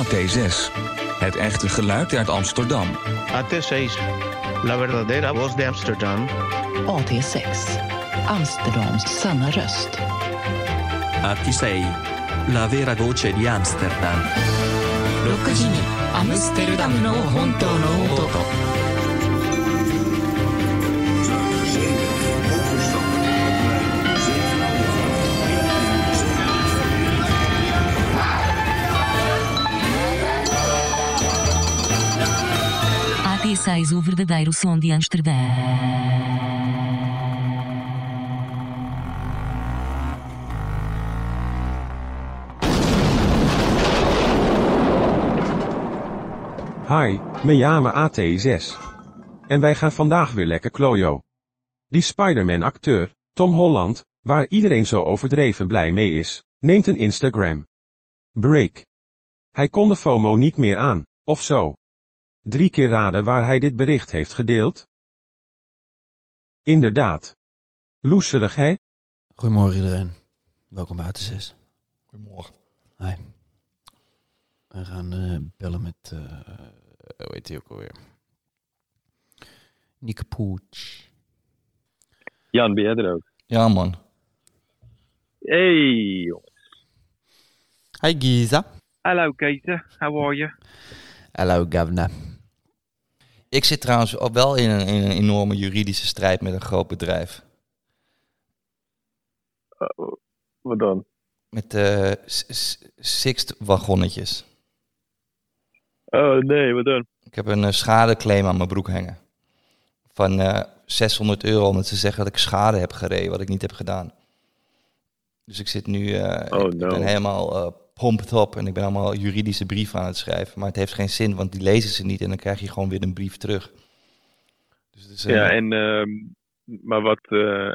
AT6. Het echte geluid uit Amsterdam. AT6. La verdadera voz de Amsterdam. AT6. Amsterdams sanna röst. AT6. La vera voce di Amsterdam. 6時にアムステルダムの本当の音 AT6 o verdadeiro som de Amsterdã. Hi, me llama AT6. En wij gaan vandaag weer lekker klojo. Die Spider-Man-acteur, Tom Holland, waar iedereen zo overdreven blij mee is, neemt een Instagram. Break. Hij kon de FOMO niet meer aan, of zo. Drie keer raden waar hij dit bericht heeft gedeeld? Inderdaad. Loeserig, hè? Goedemorgen iedereen. Welkom bij AT6. Goedemorgen. Hi. We gaan eh, bellen met, eh hoe heet hij ook alweer? Nieke Pooch. Jan, ben jij er ook? Ja, man. Hey, jongens. Hi Giza. Hallo, Keten. How are you? Hallo Gavna. Ik zit trouwens ook wel in een, in een enorme juridische strijd met een groot bedrijf. Uh, wat dan? Met uh, Sixt wagonnetjes. Oh, nee, wat dan? Ik heb een uh, schadeclaim aan mijn broek hangen. Van uh, 600 euro, omdat ze zeggen dat ik schade heb gereden, wat ik niet heb gedaan. Dus ik zit nu, oh, ik no. ben helemaal pumped op en ik ben allemaal juridische brieven aan het schrijven. Maar het heeft geen zin, want die lezen ze niet en dan krijg je gewoon weer een brief terug. Dus, dus, ja, en, uh, maar wat uh,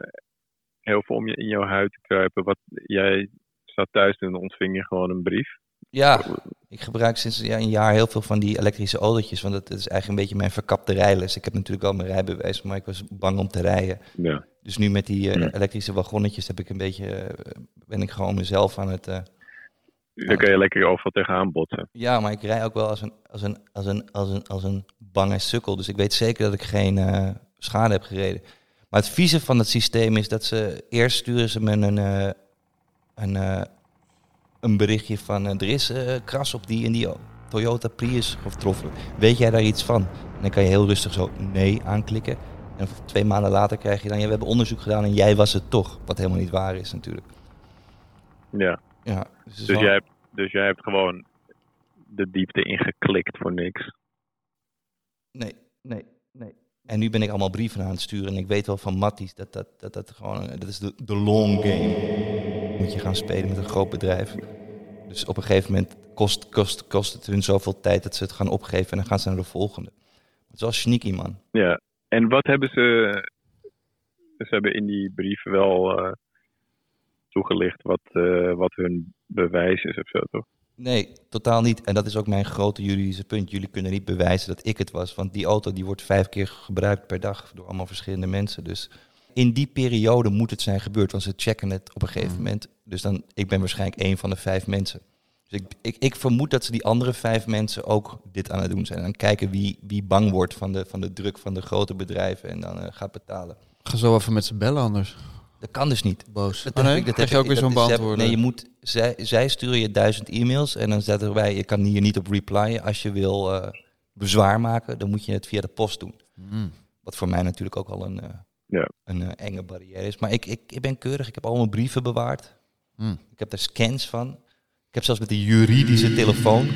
heel veel om je in jouw huid te kruipen, wat jij zat thuis en ontving je gewoon een brief. Ja, ik gebruik sinds ja, een jaar heel veel van die elektrische autootjes, want dat is eigenlijk een beetje mijn verkapte rijles. Ik heb natuurlijk al mijn rijbewijs, maar ik was bang om te rijden. Ja. Dus nu met die uh, Ja. elektrische wagonnetjes heb ik een beetje, uh, ben ik gewoon mezelf aan het... Uh, Dan kan je lekker overal tegenaan botsen. ja, maar ik rij ook wel als een, als een, als een, als een, als een bange sukkel. Dus ik weet zeker dat ik geen uh, schade heb gereden. Maar het vieze van het systeem is dat ze eerst sturen ze me een, uh, een, uh, een berichtje van er is kras op die en die Toyota Prius getroffen. Weet jij daar iets van? En dan kan je heel rustig zo nee aanklikken. En twee maanden later krijg je dan, ja, we hebben onderzoek gedaan en jij was het toch. Wat helemaal niet waar is natuurlijk. Ja. Ja dus, dus, jij hebt, dus jij hebt gewoon de diepte ingeklikt voor niks. Nee, nee, nee. En nu ben ik allemaal brieven aan het sturen. En ik weet wel van Matties dat dat, dat, dat gewoon, dat is de, de long game. Moet je gaan spelen met een groot bedrijf. Dus op een gegeven moment kost, kost, kost het hun zoveel tijd dat ze het gaan opgeven. En dan gaan ze naar de volgende. Het is wel sneaky, man. Ja, en wat hebben ze... Ze hebben in die brieven wel uh, toegelicht wat, uh, wat hun bewijs is of zo, toch? Nee, totaal niet. En dat is ook mijn grote juridische punt. Jullie kunnen niet bewijzen dat ik het was. Want die auto die wordt vijf keer gebruikt per dag door allemaal verschillende mensen. Dus in die periode moet het zijn gebeurd. Want ze checken het op een gegeven moment. Dus dan, ik ben waarschijnlijk één van de vijf mensen. Dus ik, ik, ik vermoed dat ze die andere vijf mensen ook dit aan het doen zijn. En dan kijken wie, wie bang wordt van de, van de druk van de grote bedrijven en dan uh, gaat betalen. Ga zo even met ze bellen anders. Dat kan dus niet. Boos. Dat oh, nee? ik, dat krijg je ook weer zo'n beantwoord. Nee, je moet, zij, zij sturen je duizend e-mails en dan staat erbij, je kan hier niet op replyen. Als je wil uh, bezwaar maken, dan moet je het via de post doen. Mm. Wat voor mij natuurlijk ook al een, uh, ja. een uh, enge barrière is. Maar ik, ik, ik ben keurig, ik heb al mijn brieven bewaard. Mm. Ik heb daar scans van. Ik heb zelfs met de juridische telefoon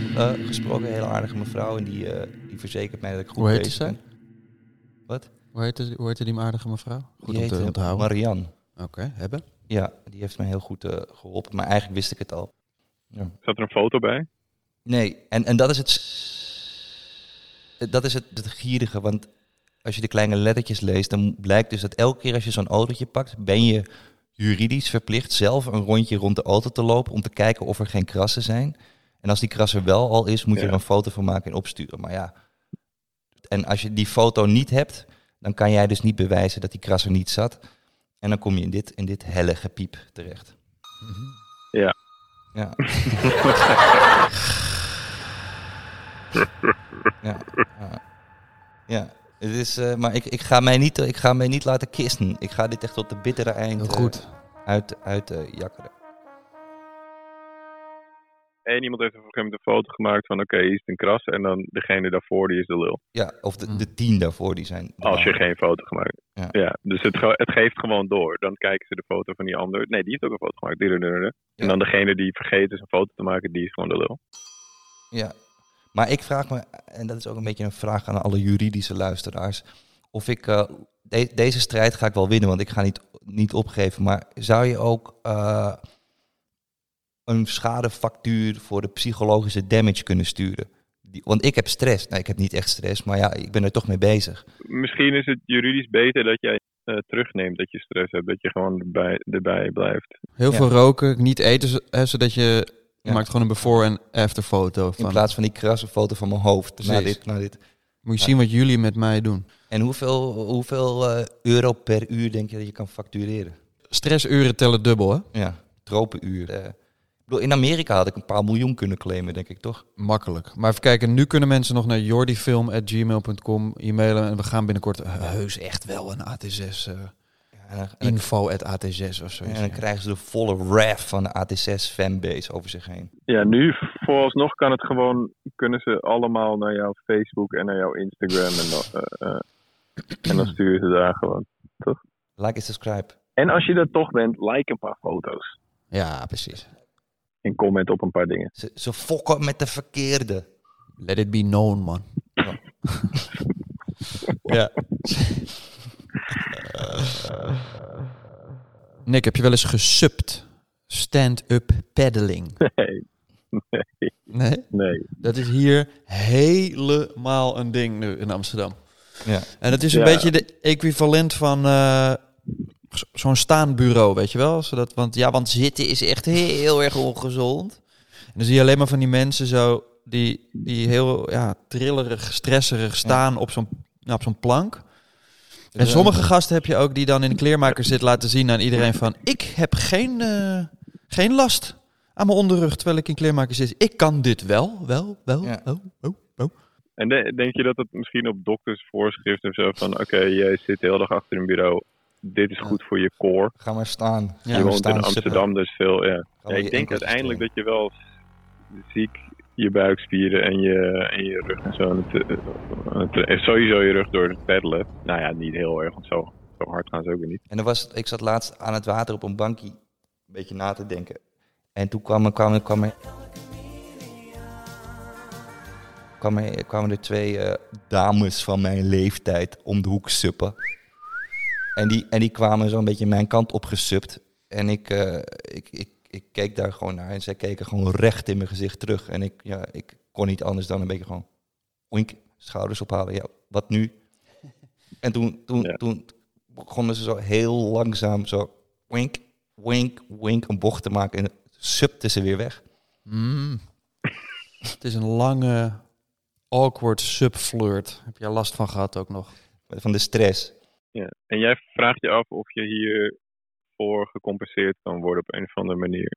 gesproken, een hele aardige mevrouw. En die, die verzekert mij dat ik goed Hoe heet bezig ben. Wat? Hoe heette, hoe heette die aardige mevrouw? Goed die om te onthouden. Marianne. Oké, okay, hebben? Ja, die heeft mij heel goed uh, geholpen. Maar eigenlijk wist ik het al. Ja. Zat er een foto bij? Nee, en, en dat is het. Dat is het, het gierige, want als je de kleine lettertjes leest, dan blijkt dus dat elke keer als je zo'n autootje pakt, ben je juridisch verplicht zelf een rondje rond de auto te lopen om te kijken of er geen krassen zijn. En als die kras er wel al is, moet je Ja. er een foto van maken en opsturen. Maar ja, en als je die foto niet hebt, dan kan jij dus niet bewijzen dat die kras er niet zat. En dan kom je in dit, in dit helle gepiep terecht. Ja. Ja. ja. ja. Ja, het is, eh, maar ik, ik, ga mij niet, ik ga mij niet laten kisten. Ik ga dit echt tot de bittere eind Heel eh, goed. uit, uit eh, jakkeren. En iemand heeft op een gegeven moment een foto gemaakt van oké, hier is een kras. En dan degene daarvoor, die is de lul. Ja, of de, de tien daarvoor, die zijn... Als je geen foto gemaakt Ja. Ja, dus het, ge- het geeft gewoon door. Dan kijken ze de foto van die ander. Nee, die heeft ook een foto gemaakt. Dudududdu. En dan degene die vergeten is een foto te maken, die is gewoon de lul. Ja, maar ik vraag me, en dat is ook een beetje een vraag aan alle juridische luisteraars, of ik eh, de- deze strijd ga ik wel winnen, want ik ga niet, niet opgeven. Maar zou je ook eh, een schadefactuur voor de psychologische damage kunnen sturen? Die, want ik heb stress. Nou, ik heb niet echt stress, maar ja, ik ben er toch mee bezig. Misschien is het juridisch beter dat jij eh, terugneemt dat je stress hebt. Dat je gewoon erbij, erbij blijft. Heel Ja. veel roken, niet eten, hè, zodat je... Je Ja. maakt gewoon een before- en after foto In plaats van die krasse foto van mijn hoofd. Na dit, na dit. Moet je zien wat jullie met mij doen. En hoeveel, hoeveel eh, euro per uur denk je dat je kan factureren? Stressuren tellen dubbel, hè? Ja, tropenuur. Eh, bedoel, in Amerika had ik een paar miljoen kunnen claimen, denk ik toch? Makkelijk. Maar even kijken, nu kunnen mensen nog naar jordifilm.gmail.com e-mailen. En we gaan binnenkort heus echt wel een AT6, eh Ja, en, dan, en, dan, info at AT6 of zo. en dan krijgen ze de volle wrath van de AT6 fanbase over zich heen. Ja, nu vooralsnog kan het gewoon, kunnen ze allemaal naar jouw Facebook en naar jouw Instagram. En dan, eh, eh, en dan sturen ze daar gewoon. Like en subscribe. En als je er toch bent, like een paar foto's. Ja, precies. En comment op een paar dingen. Ze, ze fokken met de verkeerde. Let it be known, man. ja. Nick, heb je wel eens gesubt? Stand-up paddling. Nee, nee, Nee? nee. Dat is hier helemaal een ding nu in Amsterdam. Ja. En het is een Ja. beetje de equivalent van eh, zo'n staanbureau, weet je wel? Zodat, want, ja, want zitten is echt heel erg ongezond. En dan zie je alleen maar van die mensen zo, die, die heel ja, trillerig, stresserig staan op zo'n nou, op zo'n plank. En sommige gasten heb je ook die dan in de kleermaker zit laten zien aan iedereen van... Ik heb geen, eh, geen last aan mijn onderrug terwijl ik in kleermaker zit. Ik kan dit wel, wel, wel, Ja. oh, oh, oh. En de- denk je dat het misschien op doktersvoorschrift of zo van... Oké, jij zit de hele dag achter een bureau. Dit is goed voor je core. Ga maar staan. Ja, je woont staan in Amsterdam, dus veel, ja. Ja, ik denk uiteindelijk dat je wel ziek je buikspieren en je, en je rug en zo. eh, en sowieso je rug door het peddelen. Nou ja, niet heel erg, want zo, zo hard gaan ze ook weer niet. En er was, ik zat laatst aan het water op een bankje een beetje na te denken. En toen kwam er, kwam er, kwam er, kwam er, kwamen er twee eh, dames van mijn leeftijd om de hoek suppen. En die, en die kwamen zo'n beetje mijn kant op gesupt. En ik, eh, ik, ik, ik keek daar gewoon naar en zij keken gewoon recht in mijn gezicht terug. En ik, ja, ik kon niet anders dan een beetje gewoon oink, schouders ophalen. Ja, wat nu? En toen, toen, Ja. toen begonnen ze zo heel langzaam zo wink, wink, wink een bocht te maken. En subte ze weer weg. Mm. Het is een lange, awkward subflirt. Heb je er last van gehad ook nog? Van de stress. Ja. En jij vraagt je af of je hiervoor gecompenseerd kan worden op een of andere manier.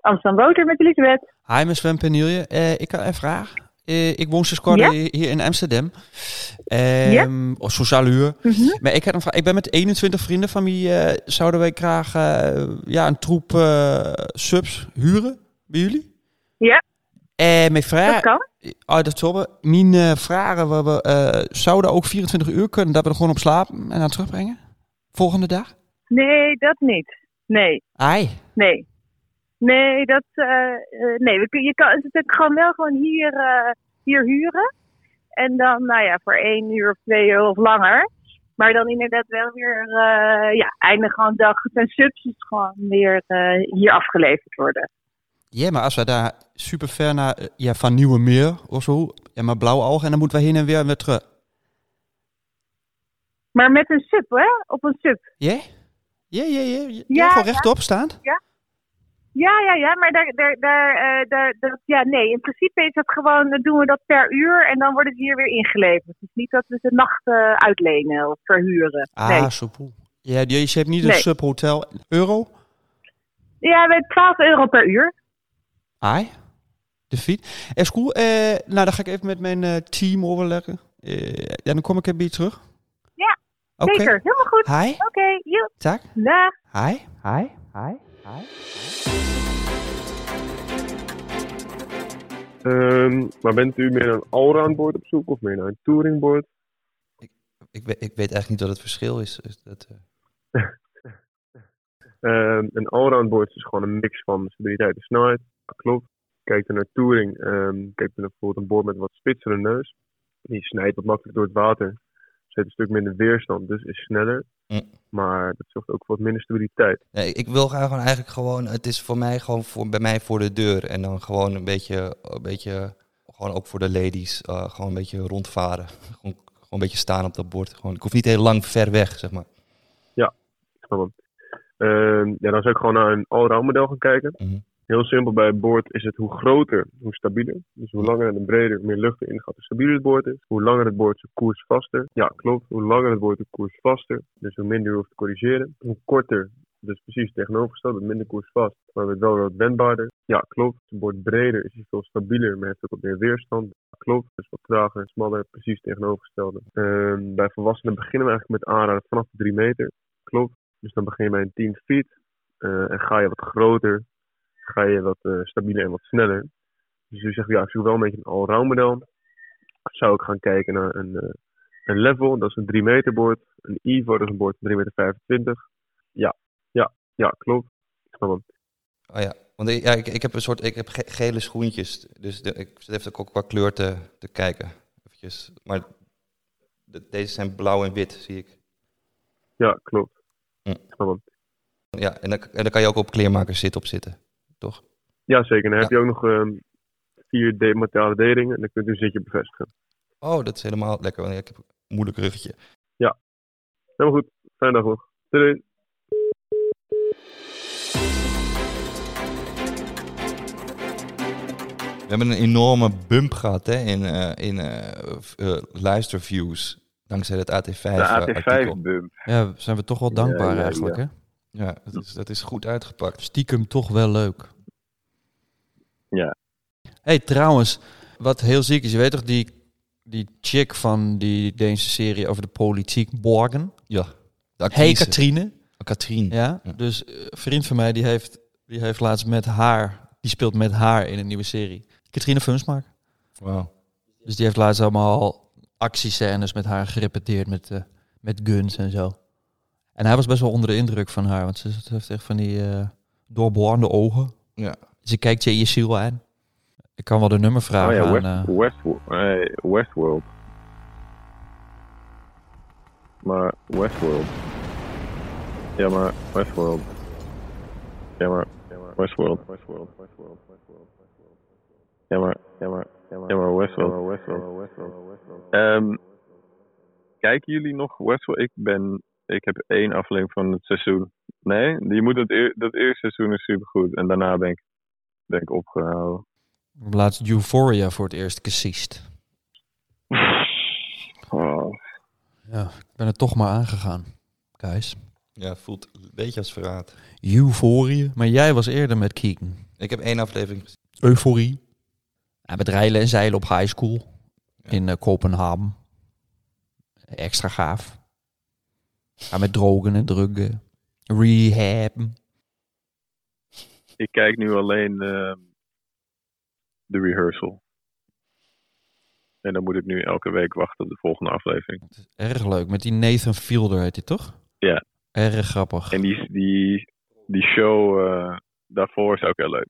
Amsterdam Boter met Elisabeth. Hi, mijn Sven Penilje. Eh, ik had een vraag. Eh, ik woon sinds kort Ja? hier in Amsterdam. Ehm Of sociale huur. Mhm. Maar ik, had een vraag. ik ben met 21 vrienden van wie eh, zouden wij graag ja, een troep eh, subs huren bij jullie? Ja. En mijn vraag... Dat kan. Oh, dat wel. Mijn eh, vragen we, we eh, zouden ook 24 uur kunnen dat we er gewoon op slapen en dan terugbrengen? Volgende dag? Nee, dat niet. Nee, Ai. nee. Nee, dat, eh, eh, nee. We, kun- je kan het gewoon wel gewoon hier, eh, hier huren. En dan, nou ja, voor één uur of twee uur of langer. Maar dan inderdaad wel weer, eh ja, einde gewoon dag ten subs gewoon weer eh, hier afgeleverd worden. Ja, maar als we daar super ver naar, eh, ja, van Nieuwe Meer of zo, ja, maar blauwe ogen en dan moeten we heen en weer weer terug. Maar met een sub, hè? Op een sub. Ja? Ja, ja, ja. ja. Ja, gewoon ja. rechtop staan? Ja, ja, ja, maar daar, daar, daar, eh, daar, ja, nee, in principe is dat gewoon, dan doen we dat per uur en dan wordt het hier weer ingeleverd. Het is niet dat we de nacht eh, uitlenen of verhuren. Ah, nee. cool. Ja, je, je hebt niet een Nee. subhotel. Euro? Ja, we hebben 12 euro per uur. Ai. De fiets. Is cool. Eh, nou, dan ga ik even met mijn eh, team overleggen. Eh, ja, dan kom ik even terug. Ja, Oké. zeker. Helemaal goed. Hi. Oké, joep. Tak. Dag. Hi. Hi. Hi. Hi. Ehm, maar bent u meer naar een allround board op zoek of meer naar een touringboard? Ik, weet, ik weet eigenlijk niet wat het verschil is. Dat, eh, Ehm, een allround board is gewoon een mix van stabiliteit en snelheid. Dat klopt. Kijk er naar touring. ehm kijk er naar bijvoorbeeld een board met wat spitsere neus. Die snijdt wat makkelijk door het water. Zet een stuk minder weerstand, dus is sneller. Mm. Maar dat zorgt ook voor wat minder stabiliteit. Nee, ik wil gewoon eigenlijk gewoon, het is voor mij gewoon voor, bij mij voor de deur. En dan gewoon een beetje, een beetje gewoon ook voor de ladies, eh, gewoon een beetje rondvaren. gewoon, gewoon een beetje staan op dat bord. Gewoon, ik hoef niet heel lang ver weg, zeg maar. Ik snap hem. Ehm, ja, dan zou ik gewoon naar een allround model gaan kijken. Mhm. Heel simpel bij het boord is het hoe groter, hoe stabieler. Dus hoe langer en breder, hoe meer lucht erin gaat, hoe stabieler het boord is. Hoe langer het boord, zo koers vaster. Ja, klopt. Hoe langer het boord, hoe koers vaster. Dus hoe minder je hoeft te corrigeren. Hoe korter, dus precies tegenovergesteld, met minder koers vast. Maar met wel wat wendbaarder. Ja, klopt. Het boord breder is veel stabieler, maar heeft ook wat meer weerstand. Klopt. Dus wat trager, smaller, precies tegenovergestelde. Ehm, bij volwassenen beginnen we eigenlijk met aanraden vanaf de 3 meter. Klopt. Dus dan begin je bij een 10 feet. eh, en ga je wat groter, ga je wat eh, stabieler en wat sneller. Dus je zegt, ja, ik zoek wel een beetje een allround model. Zou ik gaan kijken naar een, eh, een level, dat is een 3 meter boord. Een Evo, dat is een boord van 3 meter 25. Ja, ja, ja, klopt. Ik snap hem. Oh ja, want ik, ja, ik, ik heb een soort, ik heb ge- gele schoentjes. Dus de, ik zit even ook qua kleur te, te kijken. Eventjes. Maar de- deze zijn blauw en wit, zie ik. Ja, klopt. Hm. Ik snap hem. Ja, en dan, en dan kan je ook op kleermakers zitten op zitten, toch? Ja, zeker. Dan Ja. heb je ook nog ehm, vier de dedingen en dan kunt u een zitje bevestigen. Oh, dat is helemaal lekker, want ik heb een moeilijk ruggetje. Helemaal goed. Fijne dag nog. Doei. doei. We hebben een enorme bump gehad hè, in, eh, in eh, eh, luisterviews. Dankzij het AT5. De eh, artikel. AT5-bump. Ja, zijn we toch wel dankbaar Ja, ja, eigenlijk, ja. hè? Ja, dat is, dat is goed uitgepakt. Stiekem toch wel leuk. Ja. hey, trouwens, wat heel ziek is, je weet toch die, die chick van die Deense serie over de politiek, Borgen? Ja. Hey. Katrine. Katrien. Ja, Ja. dus een vriend van mij die heeft, die heeft laatst met haar, die speelt met haar in een nieuwe serie. Katrine Funsmaak. Wauw. Dus die heeft laatst allemaal actiescènes met haar gerepeteerd met, eh, met guns en zo. En hij was best wel onder de indruk van haar, want ze, heeft echt van die eh doorboorde ogen. Ja. Ze kijkt je in je ziel aan. Ik kan wel de nummer vragen Oh ja, aan... West, eh, Westworld. Nee, Westworld. Maar Westworld. Ja, maar Westworld. Ja, maar, ja, maar Westworld. Westworld. Westworld. Westworld. Westworld. Ja, maar, ja, maar, ja, maar, ja, maar Westworld. Westworld. Westworld. Westworld. Ehm, kijken jullie nog Westworld? Ik ben, ik heb één aflevering van het seizoen. Nee, je moet het eer, dat eerste seizoen is supergoed. En daarna ben ik, ben ik opgehouden. laatst Euphoria voor het eerst gesiest. Oh. Ja, ik ben er toch maar aangegaan, guys. Ja, voelt een beetje als verraad. Euphoria. Maar jij was eerder met Keegan. Ik heb één aflevering gezien. Euforie. Ja, met rijlen en zeilen op high school. In eh, Kopenhagen. Extra gaaf. Ja, met drogen en drukken. Rehab. Ik kijk nu alleen ehm, de rehearsal. En dan moet ik nu elke week wachten op de volgende aflevering. Erg leuk. Met die Nathan Fielder heet hij toch? Ja. Erg grappig. En die, die, die show eh, daarvoor is ook heel leuk.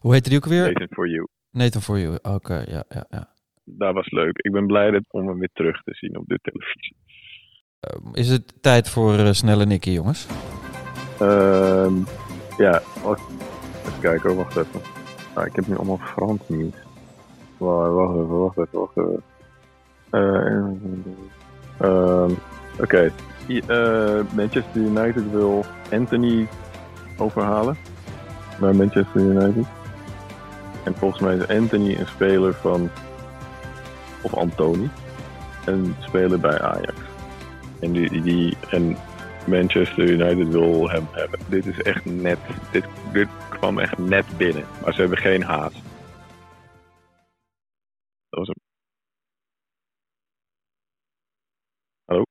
Hoe heette die ook weer? Nathan for You. Nathan for You. Oké, ja, ja, ja. Dat was leuk. Ik ben blij dat, om hem weer terug te zien op de televisie. Ehm, is het tijd voor eh, Snelle Nicky, jongens? Ehm, ja, even kijken wacht even. Ik heb nu allemaal Frans niet. Wacht, even, wacht even, wacht even. Eh, ehm, Oké. Eh, Manchester United wil Anthony overhalen naar Manchester United. En volgens mij is Anthony een speler van, of Antoni, een speler bij Ajax. En, die, en Manchester United wil hem hebben. Dit is echt net, dit, dit kwam echt net binnen. Maar ze hebben geen haast. Dat was hem. Hallo?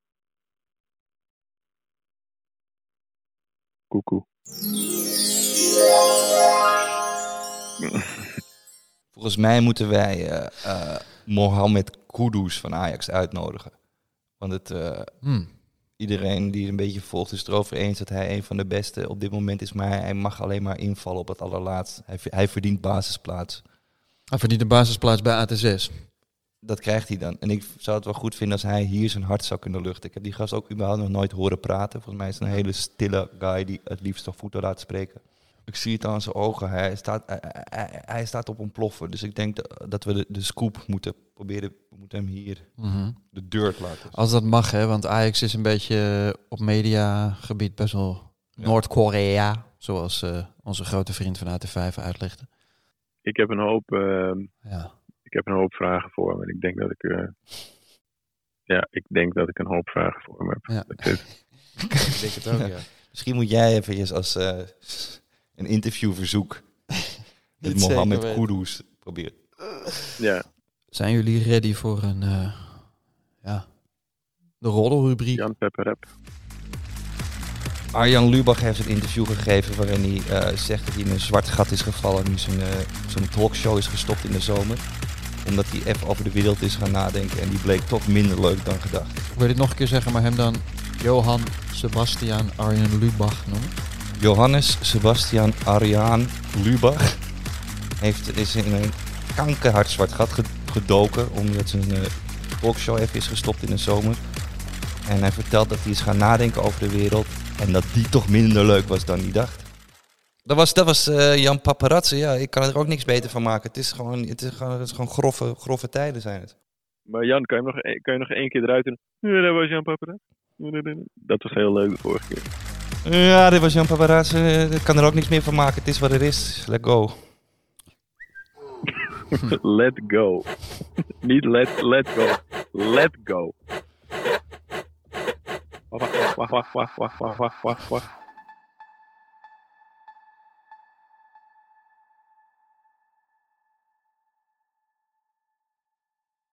Koekoe. Volgens mij moeten wij eh, eh, Mohamed Kudus van Ajax uitnodigen. Want het, eh, Hmm. iedereen die een beetje volgt is het erover eens dat hij een van de beste op dit moment is. Maar hij mag alleen maar invallen op het allerlaatst. Hij, hij verdient basisplaats. Hij verdient een basisplaats bij AT6. Dat krijgt hij dan. En ik zou het wel goed vinden als hij hier zijn hart zou kunnen luchten. Ik heb die gast ook überhaupt nog nooit horen praten. Volgens mij is het een hele stille guy die het liefst toch voeten laat spreken. Ik zie het aan zijn ogen. Hij staat, hij, hij- hij staat op ontploffen. Dus ik denk dat- dat we de, de scoop moeten proberen. We moeten hem hier Mhm. de deur laten. Als dat mag, hè, want Ajax is een beetje op mediagebied best wel Ja. Noord-Korea, zoals eh, onze grote vriend van AT5 uitlegde. Ik heb een hoop, ehm, Ja. ik heb een hoop vragen voor hem. En ik denk dat ik, eh, ja, ik denk dat ik een hoop vragen voor hem heb. Ja. Ik denk het ook, ja. Misschien moet jij eventjes als eh, een interviewverzoek met weten. Kudus proberen. Ja, Zijn jullie ready voor een, eh, ja, de roddelrubriek? Jan Pepperep. Arjan Lubach heeft een interview gegeven waarin hij eh, zegt dat hij in een zwart gat is gevallen nu zijn, eh, zijn talkshow is gestopt in de zomer. Omdat hij even over de wereld is gaan nadenken en die bleek toch minder leuk dan gedacht. Ik wil dit nog een keer zeggen, maar hem dan Johan Sebastian Arjen Lubach noemen. Johannes Sebastian Arjaan Lubach heeft, is in een kankerhard zwart gat ge- gedoken omdat zijn eh, talkshow even is gestopt in de zomer. En hij vertelt dat hij is gaan nadenken over de wereld en dat die toch minder leuk was dan hij dacht. Dat was, dat was eh, Jan Paparazzi, ja. Ik kan er ook niks beter van maken. Het is gewoon, het is gewoon, het is gewoon grove, grove tijden zijn het. Maar Jan, kan je, hem nog, e- kan je nog één keer eruit doen? Ja, dat was Jan Pepperep. Dat was heel leuk de vorige keer. Ja, dit was Jan Paparazzi. Ik kan er ook niks meer van maken. Het is wat het is. Let's go. let go. Niet let, let go. Let go. Wacht, wacht, wacht, wacht, wacht, wacht, wacht, wacht, wacht.